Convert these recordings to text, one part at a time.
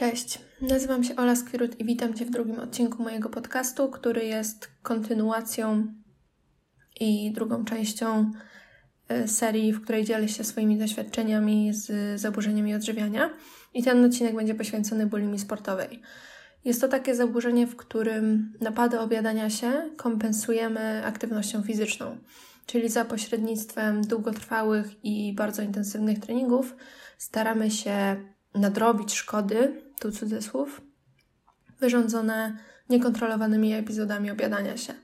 Cześć, nazywam się Ola Skwirut i witam Cię w drugim odcinku mojego podcastu, który jest kontynuacją i drugą częścią e, serii, w której dzielę się swoimi doświadczeniami z zaburzeniami odżywiania. I ten odcinek będzie poświęcony bulimii sportowej. Jest to takie zaburzenie, w którym napady obiadania się kompensujemy aktywnością fizyczną, czyli za pośrednictwem długotrwałych i bardzo intensywnych treningów staramy się nadrobić szkody, tu cudzysłów, wyrządzone niekontrolowanymi epizodami obiadania się.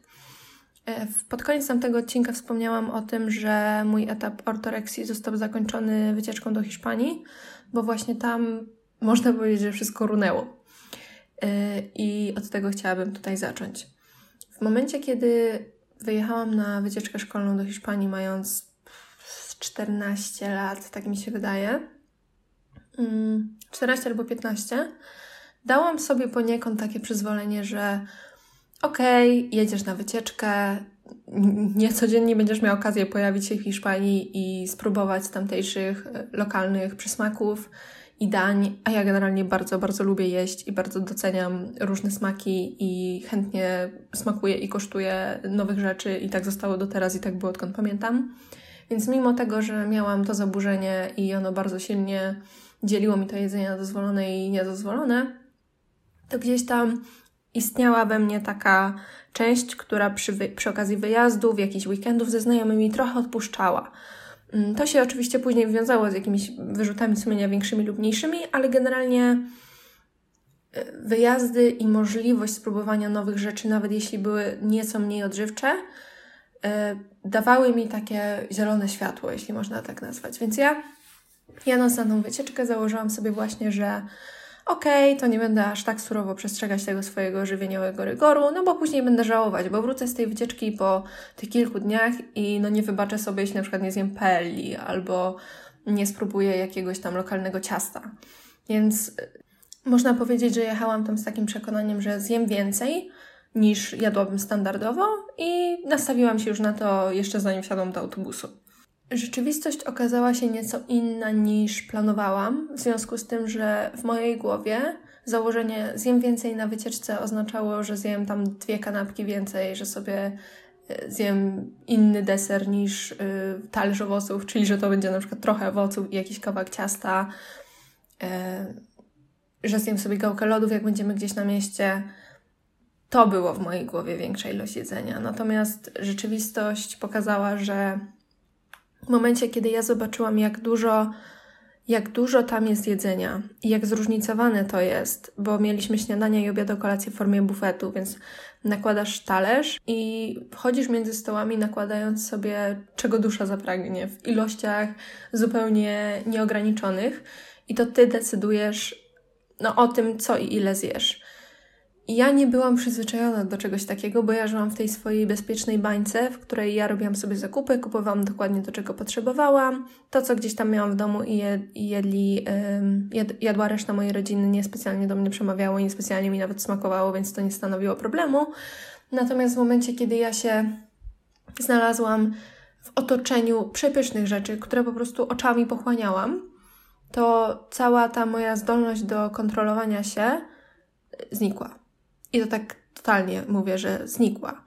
E, pod koniec tamtego odcinka wspomniałam o tym, że mój etap ortoreksji został zakończony wycieczką do Hiszpanii, bo właśnie tam można powiedzieć, że wszystko runęło. E, I od tego chciałabym tutaj zacząć. W momencie, kiedy wyjechałam na wycieczkę szkolną do Hiszpanii, mając 14 lat, tak mi się wydaje, 14 mm, albo 15, dałam sobie poniekąd takie przyzwolenie, że okej, okay, jedziesz na wycieczkę, nie codziennie będziesz miał okazję pojawić się w Hiszpanii i spróbować tamtejszych e, lokalnych przysmaków i dań, a ja generalnie bardzo, bardzo lubię jeść i bardzo doceniam różne smaki i chętnie smakuję i kosztuję nowych rzeczy i tak zostało do teraz i tak było odkąd pamiętam. Więc mimo tego, że miałam to zaburzenie i ono bardzo silnie dzieliło mi to jedzenie na dozwolone i niedozwolone, to gdzieś tam istniała we mnie taka część, która przy, przy okazji wyjazdów, jakichś weekendów ze znajomymi trochę odpuszczała. Mm, to się oczywiście później wiązało z jakimiś wyrzutami sumienia większymi lub mniejszymi, ale generalnie e, wyjazdy i możliwość spróbowania nowych rzeczy, nawet jeśli były nieco mniej odżywcze, e, dawały mi takie zielone światło, jeśli można tak nazwać. Więc ja Jadąc na tą wycieczkę założyłam sobie właśnie, że okej, okay, to nie będę aż tak surowo przestrzegać tego swojego żywieniowego rygoru, no bo później będę żałować, bo wrócę z tej wycieczki po tych kilku dniach i no nie wybaczę sobie, jeśli na przykład nie zjem pelli albo nie spróbuję jakiegoś tam lokalnego ciasta. Więc y, można powiedzieć, że jechałam tam z takim przekonaniem, że zjem więcej niż jadłabym standardowo i nastawiłam się już na to jeszcze zanim wsiadłam do autobusu. Rzeczywistość okazała się nieco inna niż planowałam, w związku z tym, że w mojej głowie założenie zjem więcej na wycieczce oznaczało, że zjem tam dwie kanapki więcej, że sobie e, zjem inny deser niż yy, talerz owoców, czyli że to będzie na przykład trochę owoców i jakiś kawałek ciasta, yy, że zjem sobie gałkę lodów, jak będziemy gdzieś na mieście. To było w mojej głowie większa ilość jedzenia. Natomiast rzeczywistość pokazała, że w momencie, kiedy ja zobaczyłam, jak dużo, jak dużo tam jest jedzenia i jak zróżnicowane to jest, bo mieliśmy śniadania i obiad kolację w formie bufetu, więc nakładasz talerz i chodzisz między stołami, nakładając sobie czego dusza zapragnie w ilościach zupełnie nieograniczonych i to ty decydujesz no, o tym, co i ile zjesz. I ja nie byłam przyzwyczajona do czegoś takiego, bo ja żyłam w tej swojej bezpiecznej bańce, w której ja robiłam sobie zakupy, kupowałam dokładnie to, czego potrzebowałam. To, co gdzieś tam miałam w domu i, i jedli, jad, jadła reszta mojej rodziny, niespecjalnie do mnie przemawiało niespecjalnie mi nawet smakowało, więc to nie stanowiło problemu. Natomiast w momencie, kiedy ja się znalazłam w otoczeniu przepysznych rzeczy, które po prostu oczami pochłaniałam, to cała ta moja zdolność do kontrolowania się znikła. I to tak totalnie mówię, że znikła,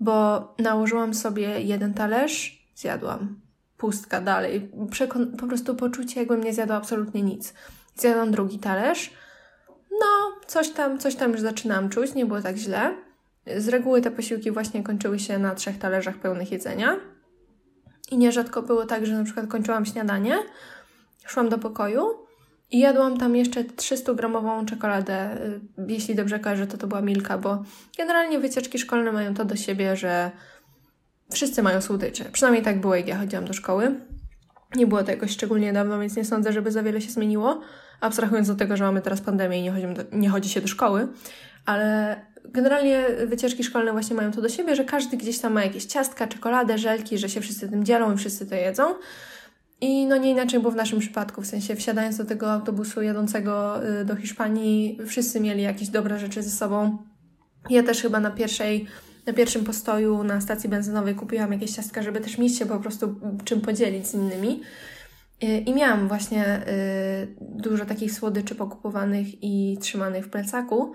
bo nałożyłam sobie jeden talerz, zjadłam. Pustka dalej. Przekon- po prostu poczucie, jakbym nie zjadła absolutnie nic. Zjadłam drugi talerz. No, coś tam, coś tam już zaczynam czuć, nie było tak źle. Z reguły te posiłki właśnie kończyły się na trzech talerzach pełnych jedzenia. I nierzadko było tak, że na przykład kończyłam śniadanie, szłam do pokoju i jadłam tam jeszcze 300-gramową czekoladę. Y, jeśli dobrze kojarzę, to to była Milka, bo generalnie wycieczki szkolne mają to do siebie, że wszyscy mają słodycze. Przynajmniej tak było, jak ja chodziłam do szkoły. Nie było to jakoś szczególnie dawno, więc nie sądzę, żeby za wiele się zmieniło. Abstrahując od tego, że mamy teraz pandemię i nie, do, nie chodzi się do szkoły. Ale generalnie wycieczki szkolne właśnie mają to do siebie, że każdy gdzieś tam ma jakieś ciastka, czekoladę, żelki, że się wszyscy tym dzielą i wszyscy to jedzą. I no nie inaczej było w naszym przypadku, w sensie wsiadając do tego autobusu jadącego y, do Hiszpanii, wszyscy mieli jakieś dobre rzeczy ze sobą. Ja też chyba na pierwszej, na pierwszym postoju na stacji benzynowej kupiłam jakieś ciastka, żeby też mieć się po prostu czym podzielić z innymi. I miałam właśnie y, dużo takich słodyczy pokupowanych i trzymanych w plecaku.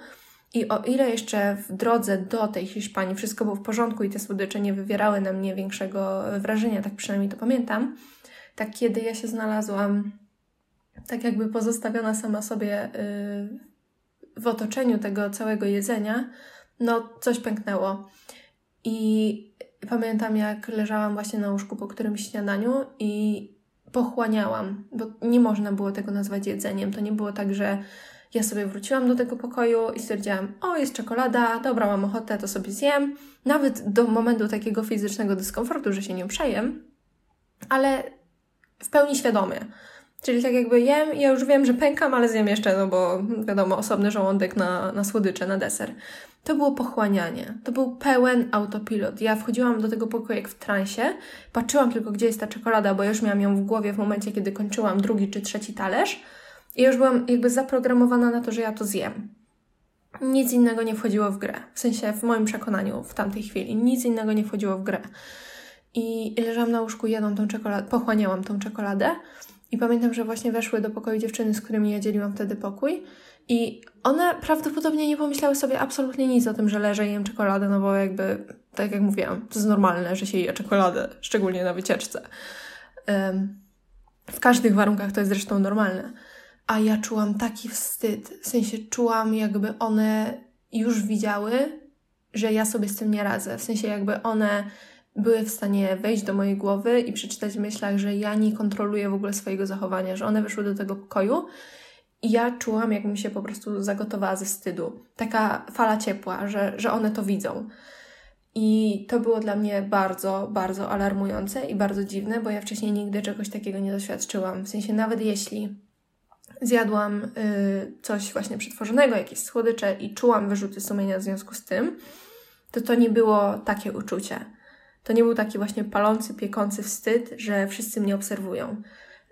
I o ile jeszcze w drodze do tej Hiszpanii wszystko było w porządku i te słodycze nie wywierały na mnie większego wrażenia, tak przynajmniej to pamiętam, tak kiedy ja się znalazłam tak jakby pozostawiona sama sobie y, w otoczeniu tego całego jedzenia, no coś pęknęło. I pamiętam, jak leżałam właśnie na łóżku po którymś śniadaniu i pochłaniałam, bo nie można było tego nazwać jedzeniem. To nie było tak, że ja sobie wróciłam do tego pokoju i stwierdziłam, o jest czekolada, dobra, mam ochotę, to sobie zjem. Nawet do momentu takiego fizycznego dyskomfortu, że się nie przejem, ale w pełni świadomie. Czyli tak jakby jem ja już wiem, że pękam, ale zjem jeszcze, no bo wiadomo, osobny żołądek na, na słodycze, na deser. To było pochłanianie. To był pełen autopilot. Ja wchodziłam do tego pokoju jak w transie, patrzyłam tylko, gdzie jest ta czekolada, bo już miałam ją w głowie w momencie, kiedy kończyłam drugi czy trzeci talerz i już byłam jakby zaprogramowana na to, że ja to zjem. Nic innego nie wchodziło w grę. W sensie, w moim przekonaniu w tamtej chwili, nic innego nie wchodziło w grę. I leżałam na łóżku, jadłam tą czekoladę, pochłaniałam tą czekoladę i pamiętam, że właśnie weszły do pokoju dziewczyny, z którymi ja dzieliłam wtedy pokój. I one prawdopodobnie nie pomyślały sobie absolutnie nic o tym, że leżę i jem czekoladę, no bo jakby, tak jak mówiłam, to jest normalne, że się je czekoladę, szczególnie na wycieczce. Um, w każdych warunkach to jest zresztą normalne. A ja czułam taki wstyd, w sensie czułam, jakby one już widziały, że ja sobie z tym nie radzę. W sensie, jakby one były w stanie wejść do mojej głowy i przeczytać w myślach, że ja nie kontroluję w ogóle swojego zachowania, że one wyszły do tego pokoju i ja czułam, jakbym się po prostu zagotowała ze wstydu. Taka fala ciepła, że, że one to widzą. I to było dla mnie bardzo, bardzo alarmujące i bardzo dziwne, bo ja wcześniej nigdy czegoś takiego nie doświadczyłam. W sensie, nawet jeśli zjadłam y, coś właśnie przetworzonego, jakieś słodycze i czułam wyrzuty sumienia w związku z tym, to to nie było takie uczucie. To nie był taki właśnie palący, piekący wstyd, że wszyscy mnie obserwują.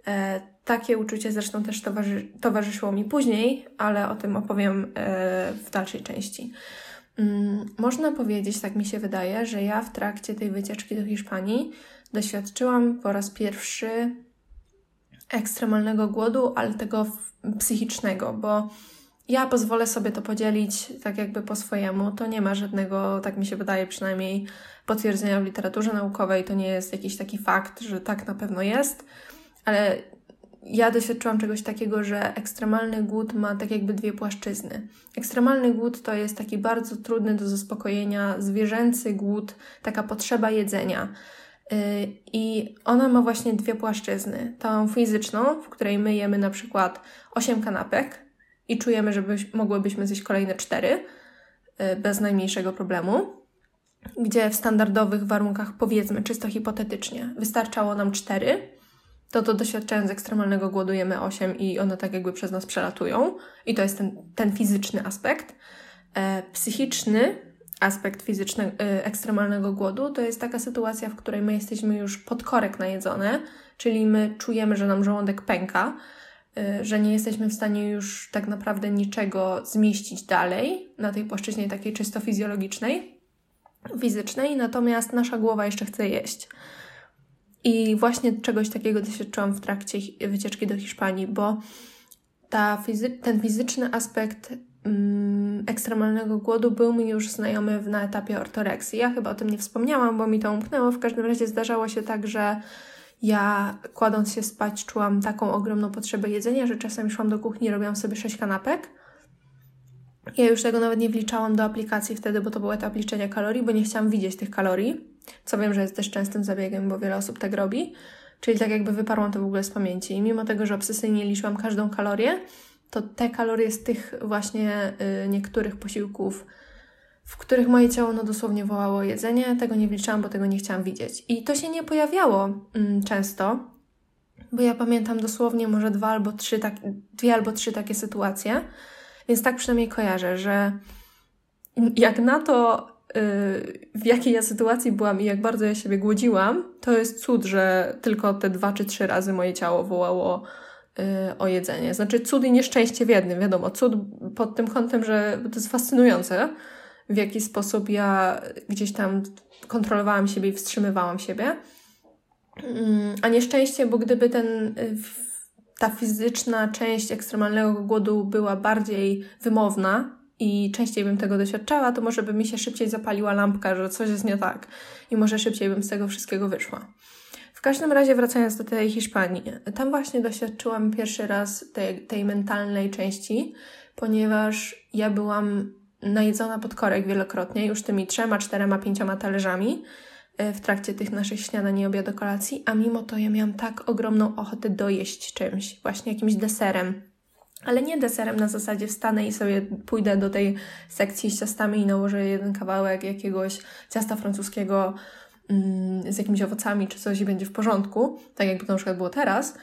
E, takie uczucie zresztą też towarzy towarzyszyło mi później, ale o tym opowiem e, w dalszej części. Mm, można powiedzieć, tak mi się wydaje, że ja w trakcie tej wycieczki do Hiszpanii doświadczyłam po raz pierwszy ekstremalnego głodu, ale tego psychicznego, bo ja pozwolę sobie to podzielić tak jakby po swojemu. To nie ma żadnego, tak mi się wydaje przynajmniej, potwierdzenia w literaturze naukowej. To nie jest jakiś taki fakt, że tak na pewno jest, ale ja doświadczyłam czegoś takiego, że ekstremalny głód ma tak jakby dwie płaszczyzny. Ekstremalny głód to jest taki bardzo trudny do zaspokojenia, zwierzęcy głód, taka potrzeba jedzenia. Y, I ona ma właśnie dwie płaszczyzny. Tą fizyczną, w której my jemy na przykład 8 kanapek i czujemy, że byś, mogłybyśmy zjeść kolejne 4 y, bez najmniejszego problemu, gdzie w standardowych warunkach, powiedzmy czysto hipotetycznie, wystarczało nam 4, to to doświadczając ekstremalnego głodu jemy 8 i one tak jakby przez nas przelatują. I to jest ten, ten fizyczny aspekt. E, psychiczny aspekt fizyczny, e, ekstremalnego głodu to jest taka sytuacja, w której my jesteśmy już podkorek najedzone, czyli my czujemy, że nam żołądek pęka, e, że nie jesteśmy w stanie już tak naprawdę niczego zmieścić dalej na tej płaszczyźnie takiej czysto fizjologicznej, fizycznej, natomiast nasza głowa jeszcze chce jeść. I właśnie czegoś takiego doświadczyłam w trakcie wycieczki do Hiszpanii, bo ta fizy ten fizyczny aspekt mm, ekstremalnego głodu był mi już znajomy na etapie ortoreksji. Ja chyba o tym nie wspomniałam, bo mi to umknęło. W każdym razie zdarzało się tak, że ja kładąc się spać czułam taką ogromną potrzebę jedzenia, że czasem szłam do kuchni robiłam sobie sześć kanapek. Ja już tego nawet nie wliczałam do aplikacji wtedy, bo to był etap liczenia kalorii, bo nie chciałam widzieć tych kalorii co wiem, że jest też częstym zabiegiem, bo wiele osób tak robi. Czyli tak jakby wyparłam to w ogóle z pamięci. I mimo tego, że obsesyjnie liczyłam każdą kalorię, to te kalorie z tych właśnie y, niektórych posiłków, w których moje ciało no dosłownie wołało jedzenie, tego nie wliczałam, bo tego nie chciałam widzieć. I to się nie pojawiało y, często, bo ja pamiętam dosłownie może dwa albo trzy, tak, dwie albo trzy takie sytuacje, więc tak przynajmniej kojarzę, że jak na to, w jakiej ja sytuacji byłam i jak bardzo ja siebie głodziłam, to jest cud, że tylko te dwa czy trzy razy moje ciało wołało y, o jedzenie. Znaczy cud i nieszczęście w jednym, wiadomo. Cud pod tym kątem, że to jest fascynujące, w jaki sposób ja gdzieś tam kontrolowałam siebie i wstrzymywałam siebie. Mm, a nieszczęście, bo gdyby ten, y, ta fizyczna część ekstremalnego głodu była bardziej wymowna i częściej bym tego doświadczała, to może by mi się szybciej zapaliła lampka, że coś jest nie tak i może szybciej bym z tego wszystkiego wyszła. W każdym razie, wracając do tej Hiszpanii, tam właśnie doświadczyłam pierwszy raz tej, tej mentalnej części, ponieważ ja byłam najedzona pod korek wielokrotnie, już tymi trzema, czterema, pięcioma talerzami w trakcie tych naszych śniadań i obiadu kolacji, a mimo to ja miałam tak ogromną ochotę dojeść czymś, właśnie jakimś deserem. Ale nie deserem na zasadzie wstanę i sobie pójdę do tej sekcji z ciastami i nałożę jeden kawałek jakiegoś ciasta francuskiego mm, z jakimiś owocami czy coś i będzie w porządku, tak jakby to na przykład było teraz,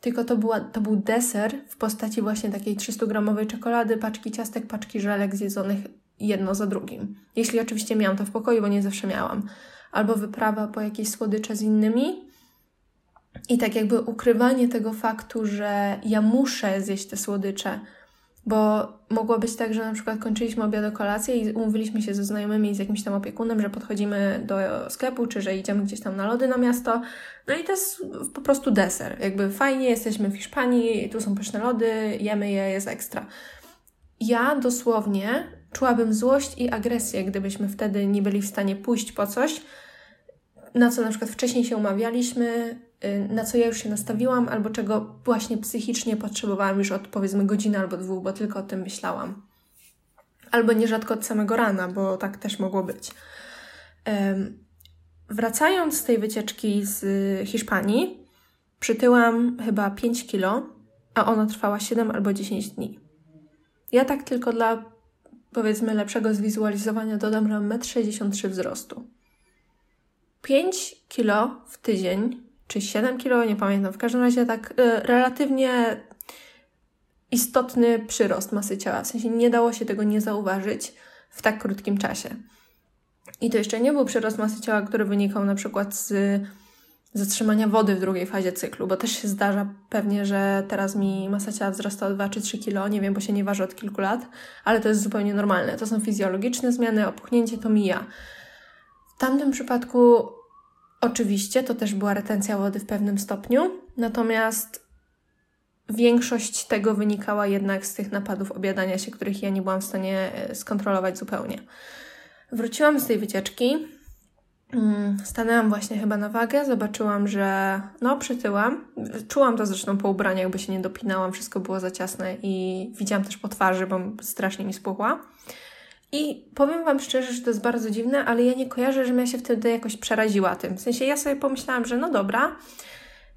tylko to, była, to był deser w postaci właśnie takiej 300-gramowej czekolady, paczki ciastek, paczki żelek zjedzonych jedno za drugim. Jeśli oczywiście miałam to w pokoju, bo nie zawsze miałam. Albo wyprawa po jakieś słodycze z innymi. I tak jakby ukrywanie tego faktu, że ja muszę zjeść te słodycze, bo mogło być tak, że na przykład kończyliśmy obiad o kolację i umówiliśmy się ze znajomymi z jakimś tam opiekunem, że podchodzimy do sklepu, czy że idziemy gdzieś tam na lody na miasto. No i to jest po prostu deser. Jakby fajnie, jesteśmy w Hiszpanii, tu są pyszne lody, jemy je, jest ekstra. Ja dosłownie czułabym złość i agresję, gdybyśmy wtedy nie byli w stanie pójść po coś, na co na przykład wcześniej się umawialiśmy, Y, na co ja już się nastawiłam, albo czego właśnie psychicznie potrzebowałam już od powiedzmy godziny albo dwóch, bo tylko o tym myślałam. Albo nierzadko od samego rana, bo tak też mogło być. Wracając z tej wycieczki z Hiszpanii, przytyłam chyba 5 kilo, a ona trwała 7 albo 10 dni. Ja tak tylko dla powiedzmy lepszego zwizualizowania dodam, mam 1,63 m wzrostu. 5 kilo w tydzień czy 7 kilo, nie pamiętam. W każdym razie tak y, relatywnie istotny przyrost masy ciała. W sensie nie dało się tego nie zauważyć w tak krótkim czasie. I to jeszcze nie był przyrost masy ciała, który wynikał na przykład z zatrzymania wody w drugiej fazie cyklu, bo też się zdarza pewnie, że teraz mi masa ciała wzrasta o 2 czy 3 kilo, nie wiem, bo się nie waży od kilku lat, ale to jest zupełnie normalne. To są fizjologiczne zmiany, opuchnięcie to mija. W tamtym przypadku Oczywiście to też była retencja wody w pewnym stopniu, natomiast większość tego wynikała jednak z tych napadów obiadania się, których ja nie byłam w stanie e, skontrolować zupełnie. Wróciłam z tej wycieczki, stanęłam właśnie chyba na wagę, zobaczyłam, że no przytyłam. Czułam to zresztą po ubraniach, jakby się nie dopinałam, wszystko było za ciasne i widziałam też po twarzy, bo strasznie mi spuchła. I powiem Wam szczerze, że to jest bardzo dziwne, ale ja nie kojarzę, żebym ja się wtedy jakoś przeraziła tym. W sensie ja sobie pomyślałam, że no dobra,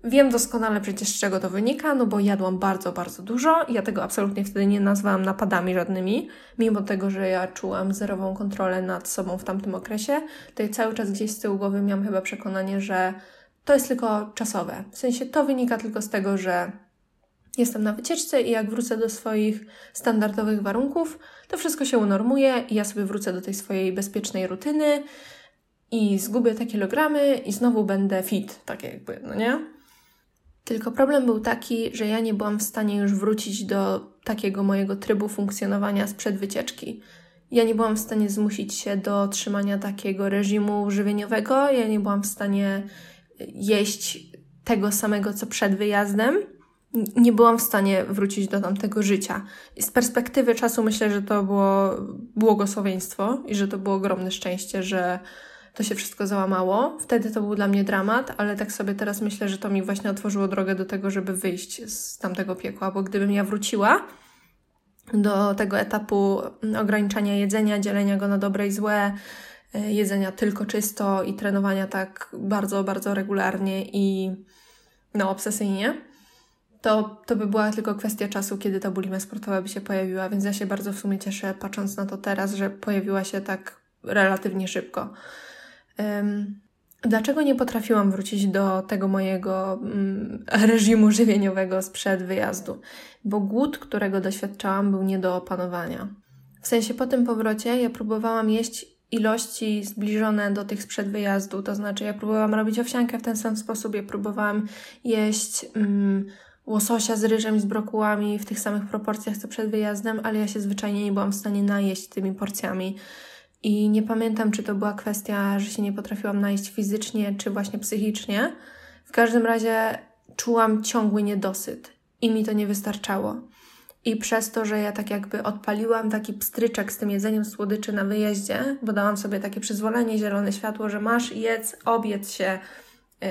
wiem doskonale przecież z czego to wynika, no bo jadłam bardzo, bardzo dużo. Ja tego absolutnie wtedy nie nazwałam napadami żadnymi, mimo tego, że ja czułam zerową kontrolę nad sobą w tamtym okresie, to ja cały czas gdzieś z tyłu głowy miałam chyba przekonanie, że to jest tylko czasowe. W sensie to wynika tylko z tego, że jestem na wycieczce i jak wrócę do swoich standardowych warunków, to wszystko się unormuje i ja sobie wrócę do tej swojej bezpiecznej rutyny i zgubię te kilogramy i znowu będę fit, tak jakby, no nie? Tylko problem był taki, że ja nie byłam w stanie już wrócić do takiego mojego trybu funkcjonowania sprzed wycieczki. Ja nie byłam w stanie zmusić się do trzymania takiego reżimu żywieniowego, ja nie byłam w stanie jeść tego samego co przed wyjazdem nie byłam w stanie wrócić do tamtego życia. I z perspektywy czasu myślę, że to było błogosławieństwo i że to było ogromne szczęście, że to się wszystko załamało. Wtedy to był dla mnie dramat, ale tak sobie teraz myślę, że to mi właśnie otworzyło drogę do tego, żeby wyjść z tamtego piekła, bo gdybym ja wróciła do tego etapu ograniczania jedzenia, dzielenia go na dobre i złe, e, jedzenia tylko czysto i trenowania tak bardzo, bardzo regularnie i no obsesyjnie, to, to by była tylko kwestia czasu, kiedy ta bulimia sportowa by się pojawiła, więc ja się bardzo w sumie cieszę, patrząc na to teraz, że pojawiła się tak relatywnie szybko. Dlaczego nie potrafiłam wrócić do tego mojego um, reżimu żywieniowego sprzed wyjazdu? Bo głód, którego doświadczałam, był nie do opanowania. W sensie po tym powrocie ja próbowałam jeść ilości zbliżone do tych sprzed wyjazdu, to znaczy ja próbowałam robić owsiankę w ten sam sposób, ja próbowałam jeść. Um, łososia z ryżem i z brokułami w tych samych proporcjach co przed wyjazdem, ale ja się zwyczajnie nie byłam w stanie najeść tymi porcjami. I nie pamiętam, czy to była kwestia, że się nie potrafiłam najeść fizycznie, czy właśnie psychicznie. W każdym razie czułam ciągły niedosyt i mi to nie wystarczało. I przez to, że ja tak jakby odpaliłam taki pstryczek z tym jedzeniem słodyczy na wyjeździe, bo dałam sobie takie przyzwolenie, zielone światło, że masz, jedz, obiec się, yy,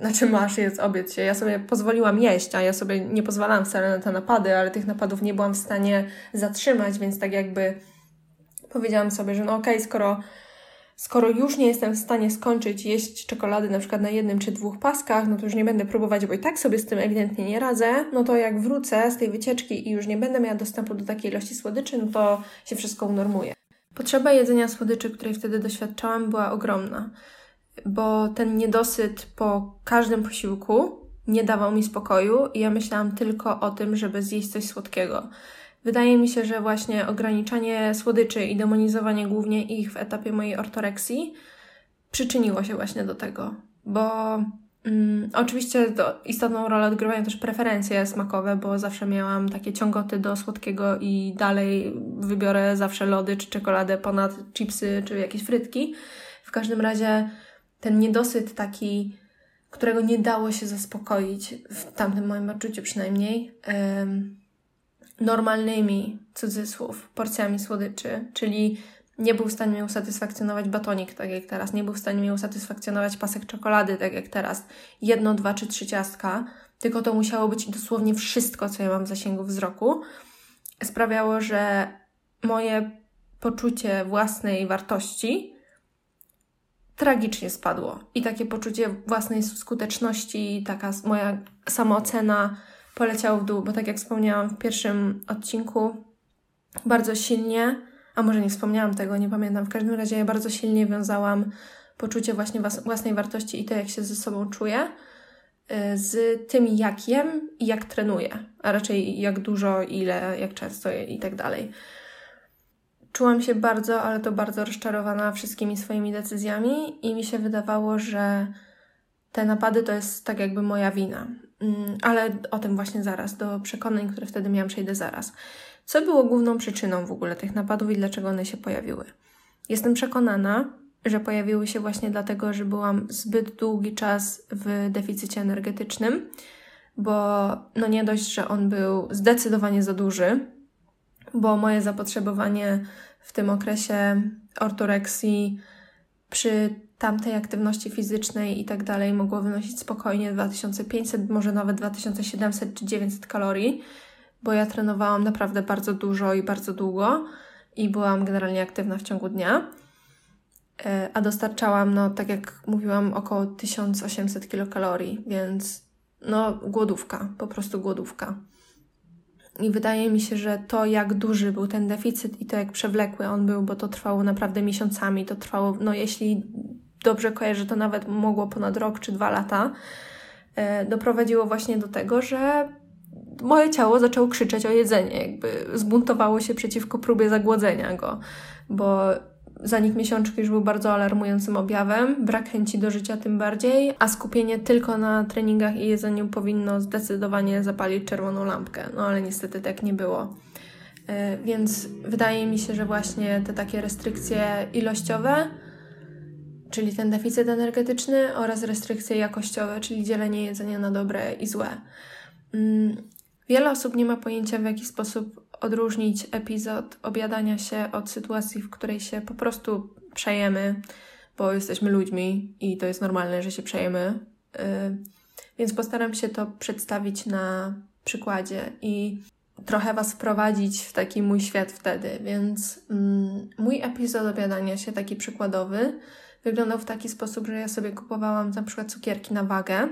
znaczy masz, jedz, obiec się. Ja sobie pozwoliłam jeść, a ja sobie nie pozwalałam wcale na te napady, ale tych napadów nie byłam w stanie zatrzymać, więc tak jakby powiedziałam sobie, że no okej, okay, skoro skoro już nie jestem w stanie skończyć jeść czekolady na przykład na jednym czy dwóch paskach, no to już nie będę próbować, bo i tak sobie z tym ewidentnie nie radzę, no to jak wrócę z tej wycieczki i już nie będę miała dostępu do takiej ilości słodyczy, no to się wszystko unormuje. Potrzeba jedzenia słodyczy, której wtedy doświadczałam, była ogromna, bo ten niedosyt po każdym posiłku nie dawał mi spokoju i ja myślałam tylko o tym, żeby zjeść coś słodkiego. Wydaje mi się, że właśnie ograniczanie słodyczy i demonizowanie głównie ich w etapie mojej ortoreksji przyczyniło się właśnie do tego, bo mm, oczywiście to istotną rolę odgrywają też preferencje smakowe, bo zawsze miałam takie ciągoty do słodkiego i dalej wybiorę zawsze lody czy czekoladę ponad chipsy czy jakieś frytki. W każdym razie ten niedosyt taki, którego nie dało się zaspokoić w tamtym moim odczuciu przynajmniej, yy, normalnymi, cudzysłów, porcjami słodyczy, czyli nie był w stanie mnie usatysfakcjonować batonik, tak jak teraz, nie był w stanie mnie usatysfakcjonować pasek czekolady, tak jak teraz, jedno, dwa czy trzy ciastka, tylko to musiało być dosłownie wszystko, co ja mam w zasięgu wzroku, sprawiało, że moje poczucie własnej wartości tragicznie spadło. I takie poczucie własnej skuteczności, taka moja samoocena poleciało w dół, bo tak jak wspomniałam w pierwszym odcinku, bardzo silnie, a może nie wspomniałam tego, nie pamiętam, w każdym razie ja bardzo silnie wiązałam poczucie właśnie własnej wartości i to, jak się ze sobą czuję, y, z tym, jak jem i jak trenuję, a raczej jak dużo, ile, jak często i tak dalej. Czułam się bardzo, ale to bardzo rozczarowana wszystkimi swoimi decyzjami i mi się wydawało, że te napady to jest tak jakby moja wina. Mm, ale o tym właśnie zaraz, do przekonań, które wtedy miałam, przejdę zaraz. Co było główną przyczyną w ogóle tych napadów i dlaczego one się pojawiły? Jestem przekonana, że pojawiły się właśnie dlatego, że byłam zbyt długi czas w deficycie energetycznym, bo no nie dość, że on był zdecydowanie za duży, bo moje zapotrzebowanie w tym okresie ortoreksji przy tamtej aktywności fizycznej i tak dalej mogło wynosić spokojnie 2500, może nawet 2700 czy 900 kalorii, bo ja trenowałam naprawdę bardzo dużo i bardzo długo i byłam generalnie aktywna w ciągu dnia. E, a dostarczałam, no tak jak mówiłam, około 1800 kilokalorii, więc no głodówka, po prostu głodówka. I wydaje mi się, że to, jak duży był ten deficyt i to, jak przewlekły on był, bo to trwało naprawdę miesiącami, to trwało, no jeśli dobrze kojarzę, to nawet mogło ponad rok czy dwa lata, e, doprowadziło właśnie do tego, że moje ciało zaczęło krzyczeć o jedzenie, jakby zbuntowało się przeciwko próbie zagłodzenia go, bo zanik miesiączki już był bardzo alarmującym objawem, brak chęci do życia tym bardziej, a skupienie tylko na treningach i jedzeniu powinno zdecydowanie zapalić czerwoną lampkę. No ale niestety tak nie było. E, więc wydaje mi się, że właśnie te takie restrykcje ilościowe czyli ten deficyt energetyczny oraz restrykcje jakościowe, czyli dzielenie jedzenia na dobre i złe. Mm, wiele osób nie ma pojęcia, w jaki sposób odróżnić epizod obiadania się od sytuacji, w której się po prostu przejemy, bo jesteśmy ludźmi i to jest normalne, że się przejemy. Y, więc postaram się to przedstawić na przykładzie i trochę Was wprowadzić w taki mój świat wtedy. Więc mm, mój epizod obiadania się, taki przykładowy, wyglądał w taki sposób, że ja sobie kupowałam na przykład cukierki na wagę,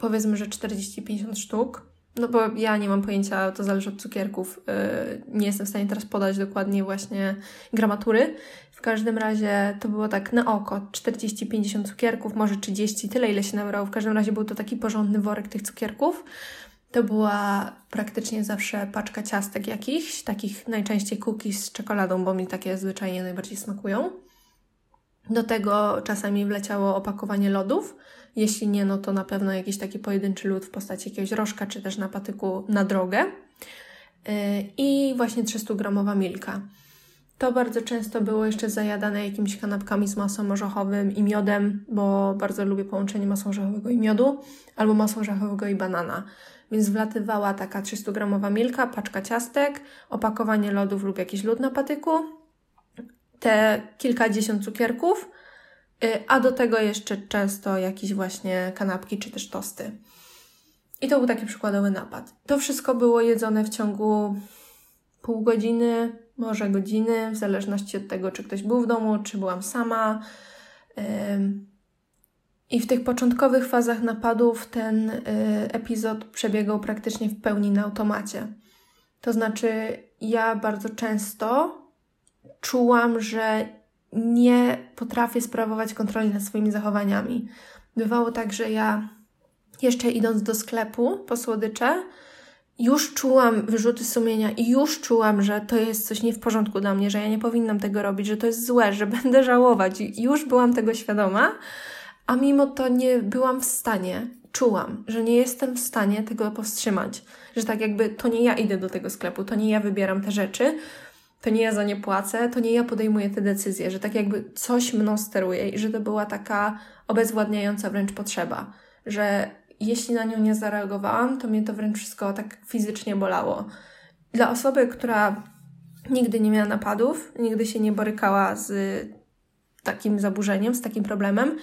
powiedzmy, że 40-50 sztuk, no bo ja nie mam pojęcia, to zależy od cukierków, yy, nie jestem w stanie teraz podać dokładnie właśnie gramatury. W każdym razie to było tak na oko, 40-50 cukierków, może 30, tyle ile się nabrało. W każdym razie był to taki porządny worek tych cukierków. To była praktycznie zawsze paczka ciastek jakichś, takich najczęściej cookies z czekoladą, bo mi takie zwyczajnie najbardziej smakują. Do tego czasami wleciało opakowanie lodów. Jeśli nie, no to na pewno jakiś taki pojedynczy lód w postaci jakiegoś rożka, czy też na patyku na drogę. Y, I właśnie 300-gramowa milka. To bardzo często było jeszcze zajadane jakimiś kanapkami z masą orzechowym i miodem, bo bardzo lubię połączenie masła orzechowego i miodu, albo masła orzechowego i banana. Więc wlatywała taka 300-gramowa milka, paczka ciastek, opakowanie lodów lub jakiś lód na patyku, te kilkadziesiąt cukierków, a do tego jeszcze często jakieś właśnie kanapki czy też tosty. I to był taki przykładowy napad. To wszystko było jedzone w ciągu pół godziny, może godziny, w zależności od tego, czy ktoś był w domu, czy byłam sama. I w tych początkowych fazach napadów ten y, epizod przebiegał praktycznie w pełni na automacie. To znaczy, ja bardzo często czułam, że nie potrafię sprawować kontroli nad swoimi zachowaniami. Bywało tak, że ja jeszcze idąc do sklepu po słodycze, już czułam wyrzuty sumienia i już czułam, że to jest coś nie w porządku dla mnie, że ja nie powinnam tego robić, że to jest złe, że będę żałować. I już byłam tego świadoma, a mimo to nie byłam w stanie, czułam, że nie jestem w stanie tego powstrzymać. Że tak jakby to nie ja idę do tego sklepu, to nie ja wybieram te rzeczy, to nie ja za nie płacę, to nie ja podejmuję te decyzje, że tak jakby coś mną steruje i że to była taka obezwładniająca wręcz potrzeba, że jeśli na nią nie zareagowałam, to mnie to wręcz wszystko tak fizycznie bolało. Dla osoby, która nigdy nie miała napadów, nigdy się nie borykała z takim zaburzeniem, z takim problemem,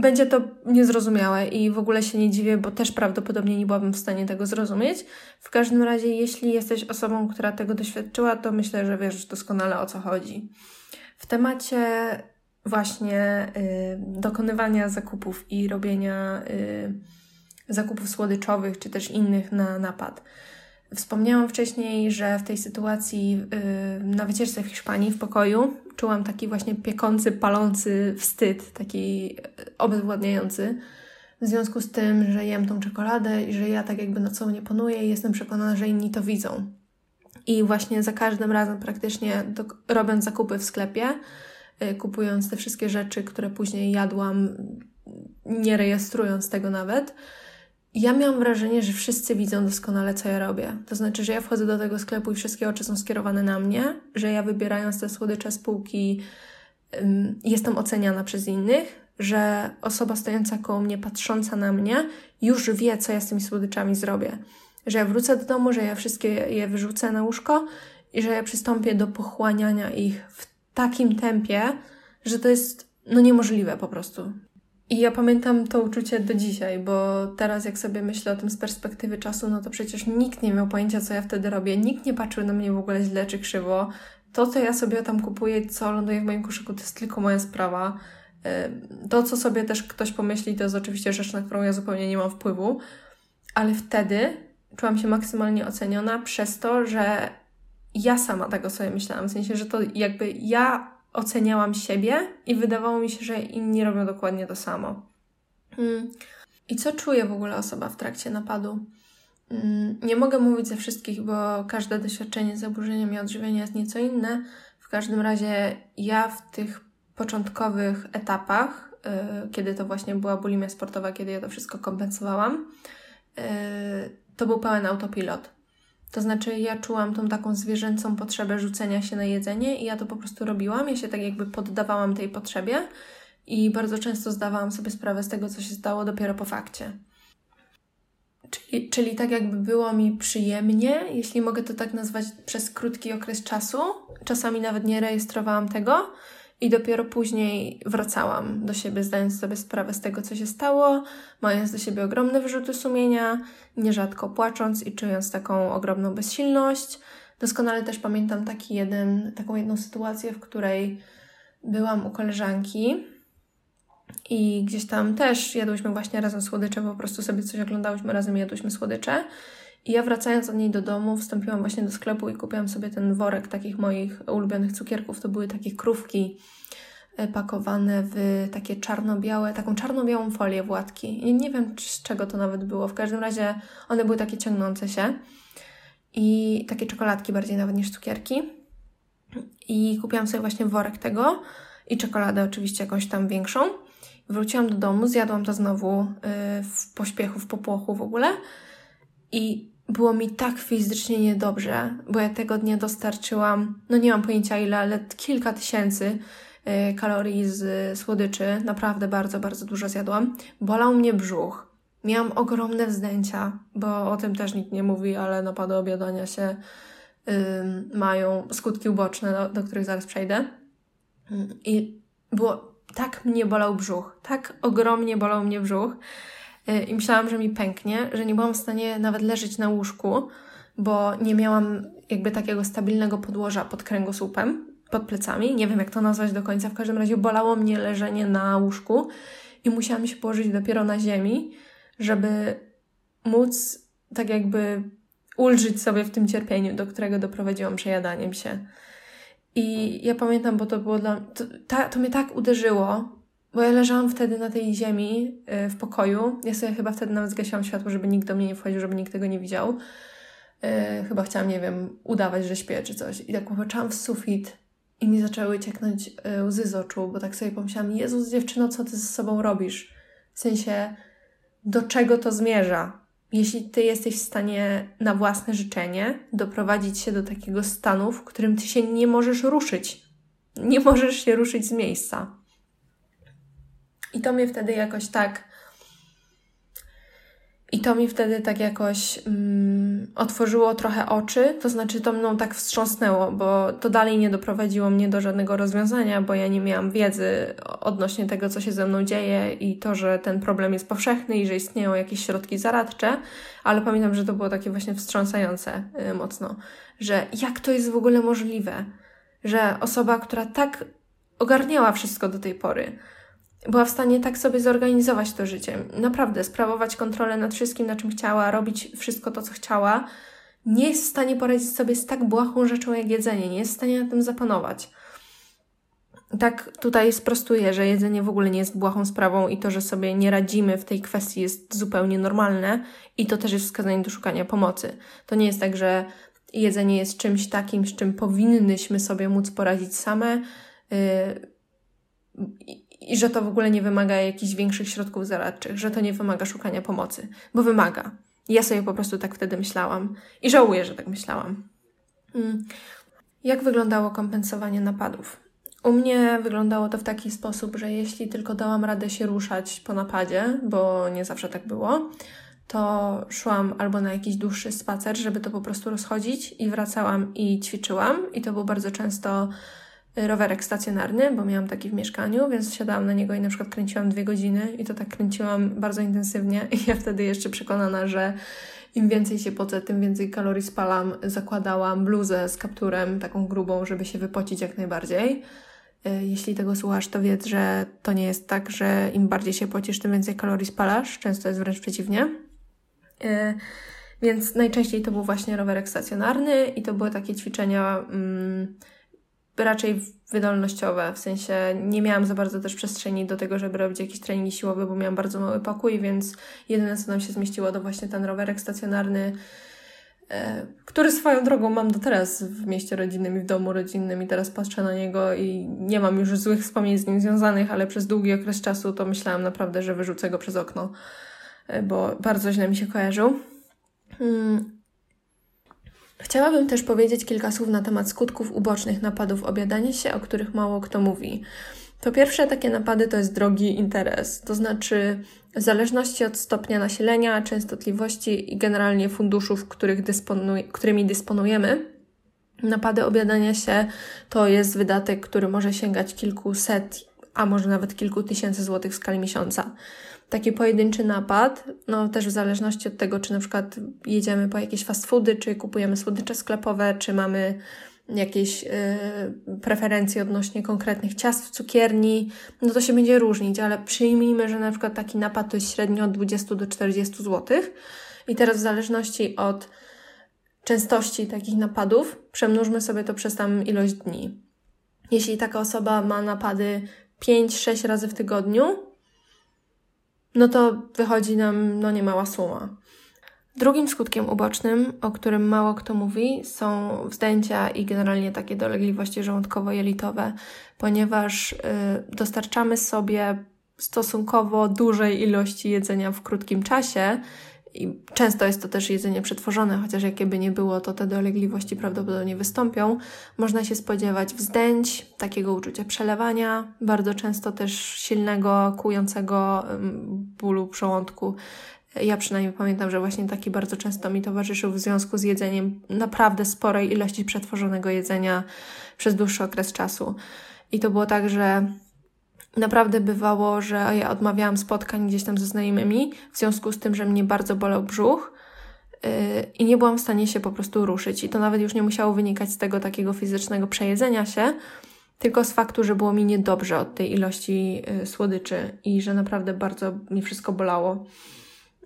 będzie to niezrozumiałe i w ogóle się nie dziwię, bo też prawdopodobnie nie byłabym w stanie tego zrozumieć. W każdym razie, jeśli jesteś osobą, która tego doświadczyła, to myślę, że wiesz doskonale o co chodzi. W temacie właśnie y, dokonywania zakupów i robienia y, zakupów słodyczowych czy też innych na napad. Wspomniałam wcześniej, że w tej sytuacji yy, na wycieczce w Hiszpanii w pokoju czułam taki właśnie piekący, palący wstyd, taki obezwładniający. W związku z tym, że jem tą czekoladę i że ja tak jakby na co nie panuję jestem przekonana, że inni to widzą. I właśnie za każdym razem praktycznie do, robiąc zakupy w sklepie, yy, kupując te wszystkie rzeczy, które później jadłam, nie rejestrując tego nawet, ja miałam wrażenie, że wszyscy widzą doskonale, co ja robię. To znaczy, że ja wchodzę do tego sklepu i wszystkie oczy są skierowane na mnie, że ja wybierając te słodycze z półki um, jestem oceniana przez innych, że osoba stojąca koło mnie, patrząca na mnie, już wie, co ja z tymi słodyczami zrobię. Że ja wrócę do domu, że ja wszystkie je wyrzucę na łóżko i że ja przystąpię do pochłaniania ich w takim tempie, że to jest no niemożliwe po prostu. I ja pamiętam to uczucie do dzisiaj, bo teraz jak sobie myślę o tym z perspektywy czasu, no to przecież nikt nie miał pojęcia, co ja wtedy robię. Nikt nie patrzył na mnie w ogóle źle czy krzywo. To, co ja sobie tam kupuję, co ląduje w moim koszyku, to jest tylko moja sprawa. To, co sobie też ktoś pomyśli, to jest oczywiście rzecz, na którą ja zupełnie nie mam wpływu. Ale wtedy czułam się maksymalnie oceniona przez to, że ja sama tego sobie myślałam. W sensie, że to jakby ja oceniałam siebie i wydawało mi się, że inni robią dokładnie to samo. Hmm. I co czuje w ogóle osoba w trakcie napadu? Hmm. Nie mogę mówić ze wszystkich, bo każde doświadczenie z zaburzeniem i odżywienia jest nieco inne. W każdym razie ja w tych początkowych etapach, yy, kiedy to właśnie była bulimia sportowa, kiedy ja to wszystko kompensowałam, yy, to był pełen autopilot. To znaczy, ja czułam tą taką zwierzęcą potrzebę rzucenia się na jedzenie i ja to po prostu robiłam. Ja się tak jakby poddawałam tej potrzebie i bardzo często zdawałam sobie sprawę z tego, co się stało dopiero po fakcie. Czyli, czyli tak jakby było mi przyjemnie, jeśli mogę to tak nazwać, przez krótki okres czasu. Czasami nawet nie rejestrowałam tego, i dopiero później wracałam do siebie, zdając sobie sprawę z tego, co się stało, mając do siebie ogromne wyrzuty sumienia, nierzadko płacząc i czując taką ogromną bezsilność. Doskonale też pamiętam taki jeden, taką jedną sytuację, w której byłam u koleżanki i gdzieś tam też jadłyśmy właśnie razem słodycze, po prostu sobie coś oglądałyśmy razem jadłyśmy słodycze. I ja wracając od niej do domu, wstąpiłam właśnie do sklepu i kupiłam sobie ten worek takich moich ulubionych cukierków. To były takie krówki e, pakowane w takie czarno-białe, taką czarno-białą folię władki. I nie wiem, z czego to nawet było. W każdym razie one były takie ciągnące się. I takie czekoladki bardziej nawet niż cukierki. I kupiłam sobie właśnie worek tego i czekoladę oczywiście jakąś tam większą. Wróciłam do domu, zjadłam to znowu e, w pośpiechu, w popłochu w ogóle. I było mi tak fizycznie niedobrze, bo ja tego dnia dostarczyłam, no nie mam pojęcia ile, ale kilka tysięcy y, kalorii z słodyczy. Naprawdę bardzo, bardzo dużo zjadłam. Bolał mnie brzuch. Miałam ogromne wzdęcia, bo o tym też nikt nie mówi, ale napady obiadania się mają skutki uboczne, do, do których zaraz przejdę. I było tak mnie bolał brzuch, tak ogromnie bolał mnie brzuch. Y, I myślałam, że mi pęknie, że nie byłam w stanie nawet leżeć na łóżku, bo nie miałam jakby takiego stabilnego podłoża pod kręgosłupem, pod plecami. Nie wiem, jak to nazwać do końca. W każdym razie bolało mnie leżenie na łóżku i musiałam się położyć dopiero na ziemi, żeby móc tak jakby ulżyć sobie w tym cierpieniu, do którego doprowadziłam przejadaniem się. I ja pamiętam, bo to było dla to, to mnie tak uderzyło, bo ja leżałam wtedy na tej ziemi yy, w pokoju. Ja sobie chyba wtedy nawet zgasiłam światło, żeby nikt do mnie nie wchodził, żeby nikt tego nie widział. Yy, chyba chciałam, nie wiem, udawać, że śpię czy coś. I tak popatrzyłam w sufit i mi zaczęły cieknąć yy, łzy z oczu, bo tak sobie pomyślałam, Jezus dziewczyno, co ty ze sobą robisz? W sensie, do czego to zmierza? jeśli ty jesteś w stanie na własne życzenie doprowadzić się do takiego stanu, w którym ty się nie możesz ruszyć, nie możesz się ruszyć z miejsca. I to mnie wtedy jakoś tak i to mi wtedy tak jakoś mm, otworzyło trochę oczy, to znaczy to mną tak wstrząsnęło, bo to dalej nie doprowadziło mnie do żadnego rozwiązania, bo ja nie miałam wiedzy odnośnie tego, co się ze mną dzieje i to, że ten problem jest powszechny i że istnieją jakieś środki zaradcze, ale pamiętam, że to było takie właśnie wstrząsające yy, mocno, że jak to jest w ogóle możliwe, że osoba, która tak ogarniała wszystko do tej pory, była w stanie tak sobie zorganizować to życie. Naprawdę, sprawować kontrolę nad wszystkim, na czym chciała, robić wszystko to, co chciała. Nie jest w stanie poradzić sobie z tak błahą rzeczą jak jedzenie, nie jest w stanie na tym zapanować. Tak tutaj sprostuję, że jedzenie w ogóle nie jest błahą sprawą i to, że sobie nie radzimy w tej kwestii jest zupełnie normalne i to też jest wskazanie do szukania pomocy. To nie jest tak, że jedzenie jest czymś takim, z czym powinnyśmy sobie móc poradzić same. Yy, i że to w ogóle nie wymaga jakichś większych środków zaradczych, że to nie wymaga szukania pomocy, bo wymaga. Ja sobie po prostu tak wtedy myślałam i żałuję, że tak myślałam. Mm. Jak wyglądało kompensowanie napadów? U mnie wyglądało to w taki sposób, że jeśli tylko dałam radę się ruszać po napadzie, bo nie zawsze tak było, to szłam albo na jakiś dłuższy spacer, żeby to po prostu rozchodzić, i wracałam i ćwiczyłam. I to było bardzo często rowerek stacjonarny, bo miałam taki w mieszkaniu, więc siadałam na niego i na przykład kręciłam dwie godziny i to tak kręciłam bardzo intensywnie i ja wtedy jeszcze przekonana, że im więcej się pocę, tym więcej kalorii spalam, zakładałam bluzę z kapturem, taką grubą, żeby się wypocić jak najbardziej. E, jeśli tego słuchasz, to wiedz, że to nie jest tak, że im bardziej się pocisz, tym więcej kalorii spalasz. Często jest wręcz przeciwnie. E, więc najczęściej to był właśnie rowerek stacjonarny i to były takie ćwiczenia... Mm, raczej wydolnościowe, w sensie nie miałam za bardzo też przestrzeni do tego, żeby robić jakieś treningi siłowe, bo miałam bardzo mały pokój, więc jedyne co nam się zmieściło to właśnie ten rowerek stacjonarny, e, który swoją drogą mam do teraz w mieście rodzinnym i w domu rodzinnym i teraz patrzę na niego i nie mam już złych wspomnień z nim związanych, ale przez długi okres czasu to myślałam naprawdę, że wyrzucę go przez okno, e, bo bardzo źle mi się kojarzył. Chciałabym też powiedzieć kilka słów na temat skutków ubocznych napadów obiadania się, o których mało kto mówi. Po pierwsze, takie napady to jest drogi interes, to znaczy w zależności od stopnia nasilenia, częstotliwości i generalnie funduszów, dysponuj którymi dysponujemy, napady obiadania się to jest wydatek, który może sięgać kilkuset, a może nawet kilku tysięcy złotych w skali miesiąca taki pojedynczy napad, no też w zależności od tego, czy na przykład jedziemy po jakieś fast foody, czy kupujemy słodycze sklepowe, czy mamy jakieś y, preferencje odnośnie konkretnych ciast w cukierni, no to się będzie różnić, ale przyjmijmy, że na przykład taki napad to jest średnio od 20 do 40 zł. I teraz w zależności od częstości takich napadów, przemnóżmy sobie to przez tam ilość dni. Jeśli taka osoba ma napady 5-6 razy w tygodniu, no to wychodzi nam no niemała suma. Drugim skutkiem ubocznym, o którym mało kto mówi, są wzdęcia i generalnie takie dolegliwości żołądkowo-jelitowe, ponieważ y, dostarczamy sobie stosunkowo dużej ilości jedzenia w krótkim czasie i często jest to też jedzenie przetworzone, chociaż jakie by nie było, to te dolegliwości prawdopodobnie wystąpią. Można się spodziewać wzdęć, takiego uczucia przelewania, bardzo często też silnego, kłującego bólu przełądku. Ja przynajmniej pamiętam, że właśnie taki bardzo często mi towarzyszył w związku z jedzeniem naprawdę sporej ilości przetworzonego jedzenia przez dłuższy okres czasu. I to było tak, że naprawdę bywało, że ja odmawiałam spotkań gdzieś tam ze znajomymi w związku z tym, że mnie bardzo bolał brzuch yy, i nie byłam w stanie się po prostu ruszyć. I to nawet już nie musiało wynikać z tego takiego fizycznego przejedzenia się, tylko z faktu, że było mi niedobrze od tej ilości yy, słodyczy i że naprawdę bardzo mi wszystko bolało.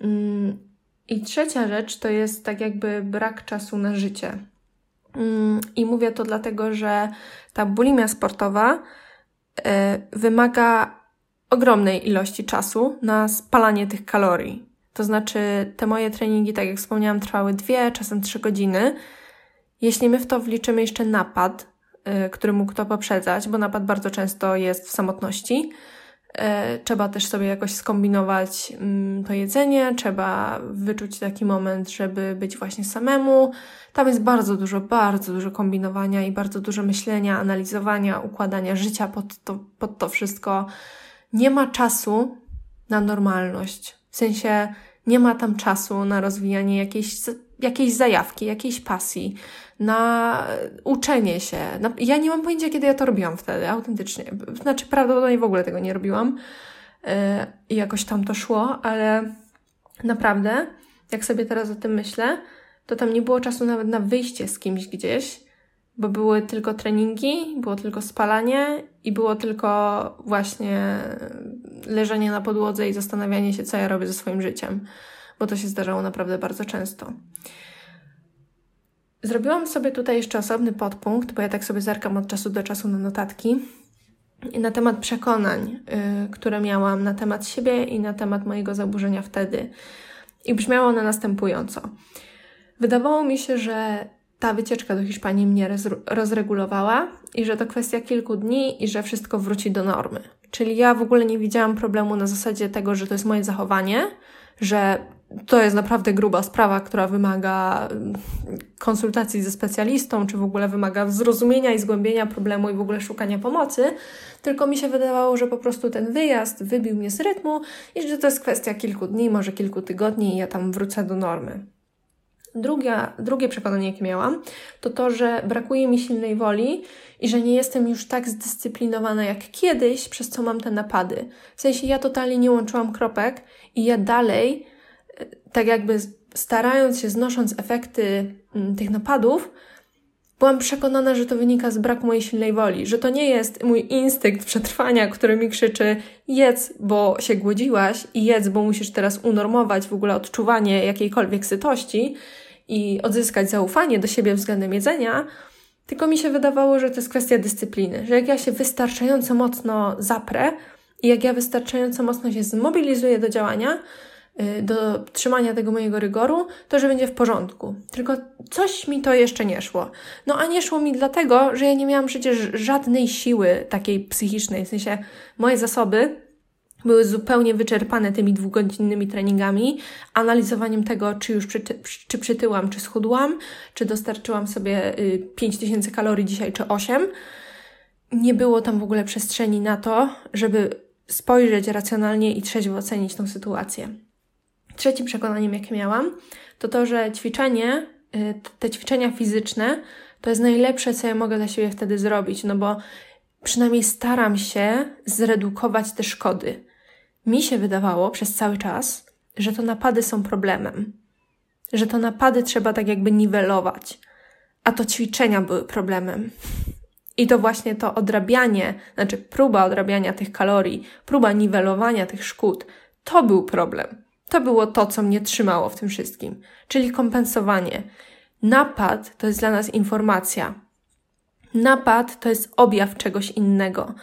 Yy. I trzecia rzecz to jest tak jakby brak czasu na życie. Mm, I mówię to dlatego, że ta bulimia sportowa wymaga ogromnej ilości czasu na spalanie tych kalorii. To znaczy, te moje treningi, tak jak wspomniałam, trwały dwie, czasem trzy godziny. Jeśli my w to wliczymy jeszcze napad, e, który mógł to poprzedzać, bo napad bardzo często jest w samotności, trzeba też sobie jakoś skombinować mm, to jedzenie, trzeba wyczuć taki moment, żeby być właśnie samemu. Tam jest bardzo dużo, bardzo dużo kombinowania i bardzo dużo myślenia, analizowania, układania życia pod to, pod to wszystko. Nie ma czasu na normalność. W sensie nie ma tam czasu na rozwijanie jakiejś, jakiejś zajawki, jakiejś pasji, na uczenie się. Ja nie mam pojęcia, kiedy ja to robiłam wtedy, autentycznie. Znaczy, prawdopodobnie w ogóle tego nie robiłam yy, i jakoś tam to szło, ale naprawdę, jak sobie teraz o tym myślę, to tam nie było czasu nawet na wyjście z kimś gdzieś, bo były tylko treningi, było tylko spalanie i było tylko właśnie leżenie na podłodze i zastanawianie się, co ja robię ze swoim życiem, bo to się zdarzało naprawdę bardzo często. Zrobiłam sobie tutaj jeszcze osobny podpunkt, bo ja tak sobie zerkam od czasu do czasu na notatki, na temat przekonań, yy, które miałam na temat siebie i na temat mojego zaburzenia wtedy. I brzmiało one następująco. Wydawało mi się, że ta wycieczka do Hiszpanii mnie rozregulowała i że to kwestia kilku dni i że wszystko wróci do normy. Czyli ja w ogóle nie widziałam problemu na zasadzie tego, że to jest moje zachowanie, że to jest naprawdę gruba sprawa, która wymaga mm, konsultacji ze specjalistą, czy w ogóle wymaga zrozumienia i zgłębienia problemu i w ogóle szukania pomocy, tylko mi się wydawało, że po prostu ten wyjazd wybił mnie z rytmu i że to jest kwestia kilku dni, może kilku tygodni i ja tam wrócę do normy. Drugie, drugie przekonanie, jakie miałam, to to, że brakuje mi silnej woli i że nie jestem już tak zdyscyplinowana jak kiedyś, przez co mam te napady. W sensie ja totalnie nie łączyłam kropek i ja dalej tak jakby starając się, znosząc efekty mm, tych napadów, byłam przekonana, że to wynika z braku mojej silnej woli, że to nie jest mój instynkt przetrwania, który mi krzyczy jedz, bo się głodziłaś i jedz, bo musisz teraz unormować w ogóle odczuwanie jakiejkolwiek sytości i odzyskać zaufanie do siebie względem jedzenia, tylko mi się wydawało, że to jest kwestia dyscypliny, że jak ja się wystarczająco mocno zaprę i jak ja wystarczająco mocno się zmobilizuję do działania, do trzymania tego mojego rygoru, to że będzie w porządku. Tylko coś mi to jeszcze nie szło. No a nie szło mi dlatego, że ja nie miałam przecież żadnej siły takiej psychicznej. W sensie moje zasoby były zupełnie wyczerpane tymi dwugodzinnymi treningami, analizowaniem tego, czy już przy, czy przytyłam, czy schudłam, czy dostarczyłam sobie 5000 y, kalorii dzisiaj, czy 8. Nie było tam w ogóle przestrzeni na to, żeby spojrzeć racjonalnie i trzeźwo ocenić tą sytuację. Trzecim przekonaniem, jakie miałam, to to, że ćwiczenie, y, te ćwiczenia fizyczne, to jest najlepsze, co ja mogę dla siebie wtedy zrobić, no bo przynajmniej staram się zredukować te szkody. Mi się wydawało przez cały czas, że to napady są problemem, że to napady trzeba tak jakby niwelować, a to ćwiczenia były problemem. I to właśnie to odrabianie, znaczy próba odrabiania tych kalorii, próba niwelowania tych szkód, to był problem. To było to, co mnie trzymało w tym wszystkim, czyli kompensowanie. Napad to jest dla nas informacja. Napad to jest objaw czegoś innego.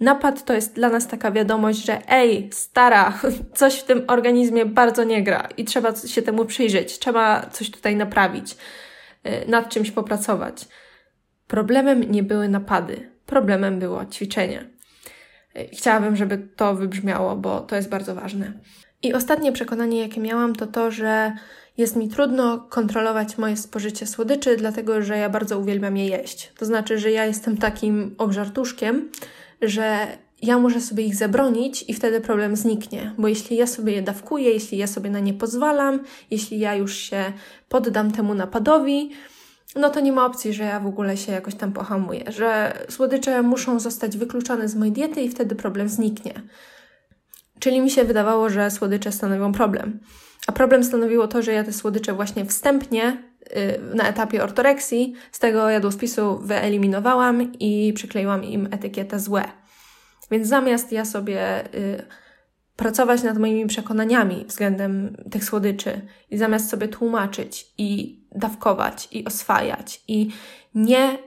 Napad to jest dla nas taka wiadomość, że ej, stara, coś w tym organizmie bardzo nie gra i trzeba się temu przyjrzeć, trzeba coś tutaj naprawić, y, nad czymś popracować. Problemem nie były napady, problemem było ćwiczenie. Y, chciałabym, żeby to wybrzmiało, bo to jest bardzo ważne. I ostatnie przekonanie, jakie miałam, to to, że jest mi trudno kontrolować moje spożycie słodyczy, dlatego że ja bardzo uwielbiam je jeść. To znaczy, że ja jestem takim obżartuszkiem, że ja muszę sobie ich zabronić i wtedy problem zniknie, bo jeśli ja sobie je dawkuję, jeśli ja sobie na nie pozwalam, jeśli ja już się poddam temu napadowi, no to nie ma opcji, że ja w ogóle się jakoś tam pohamuję, że słodycze muszą zostać wykluczone z mojej diety i wtedy problem zniknie. Czyli mi się wydawało, że słodycze stanowią problem. A problem stanowiło to, że ja te słodycze właśnie wstępnie y, na etapie ortoreksji z tego jadłospisu wyeliminowałam i przykleiłam im etykietę złe. Więc zamiast ja sobie y, pracować nad moimi przekonaniami względem tych słodyczy i zamiast sobie tłumaczyć i dawkować i oswajać i nie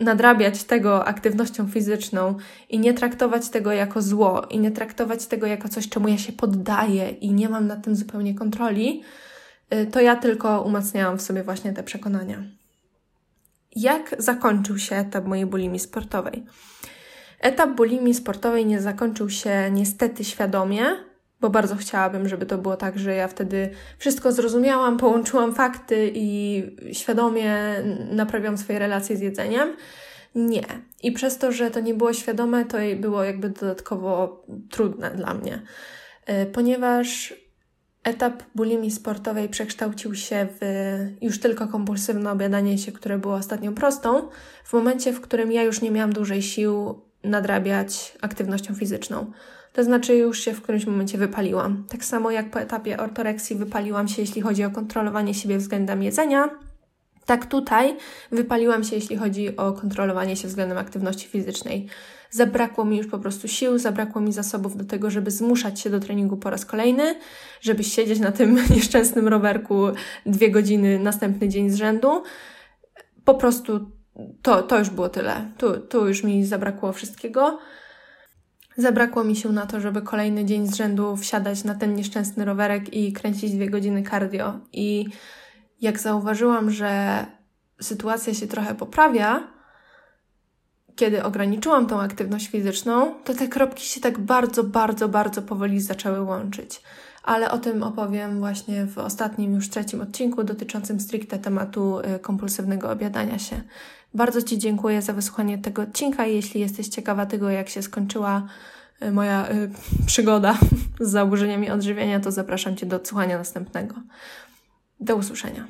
nadrabiać tego aktywnością fizyczną i nie traktować tego jako zło i nie traktować tego jako coś, czemu ja się poddaję i nie mam nad tym zupełnie kontroli, y, to ja tylko umacniałam w sobie właśnie te przekonania. Jak zakończył się etap mojej bulimii sportowej? Etap bulimii sportowej nie zakończył się niestety świadomie, bo bardzo chciałabym, żeby to było tak, że ja wtedy wszystko zrozumiałam, połączyłam fakty i świadomie naprawiam swoje relacje z jedzeniem. Nie. I przez to, że to nie było świadome, to było jakby dodatkowo trudne dla mnie, y, ponieważ etap bulimii sportowej przekształcił się w już tylko kompulsywne obiadanie się, które było ostatnią prostą, w momencie, w którym ja już nie miałam dużej sił nadrabiać aktywnością fizyczną. To znaczy, już się w którymś momencie wypaliłam. Tak samo jak po etapie ortoreksji wypaliłam się, jeśli chodzi o kontrolowanie siebie względem jedzenia. Tak tutaj wypaliłam się, jeśli chodzi o kontrolowanie się względem aktywności fizycznej. Zabrakło mi już po prostu sił, zabrakło mi zasobów do tego, żeby zmuszać się do treningu po raz kolejny, żeby siedzieć na tym nieszczęsnym rowerku dwie godziny następny dzień z rzędu. Po prostu to, to już było tyle. Tu, tu już mi zabrakło wszystkiego. Zabrakło mi się na to, żeby kolejny dzień z rzędu wsiadać na ten nieszczęsny rowerek i kręcić dwie godziny cardio. I jak zauważyłam, że sytuacja się trochę poprawia, kiedy ograniczyłam tą aktywność fizyczną, to te kropki się tak bardzo, bardzo, bardzo powoli zaczęły łączyć. Ale o tym opowiem właśnie w ostatnim, już trzecim odcinku dotyczącym stricte tematu y, kompulsywnego obiadania się. Bardzo Ci dziękuję za wysłuchanie tego odcinka. Jeśli jesteś ciekawa tego, jak się skończyła y, moja y, przygoda z zaburzeniami odżywiania, to zapraszam Cię do odsłuchania następnego. Do usłyszenia.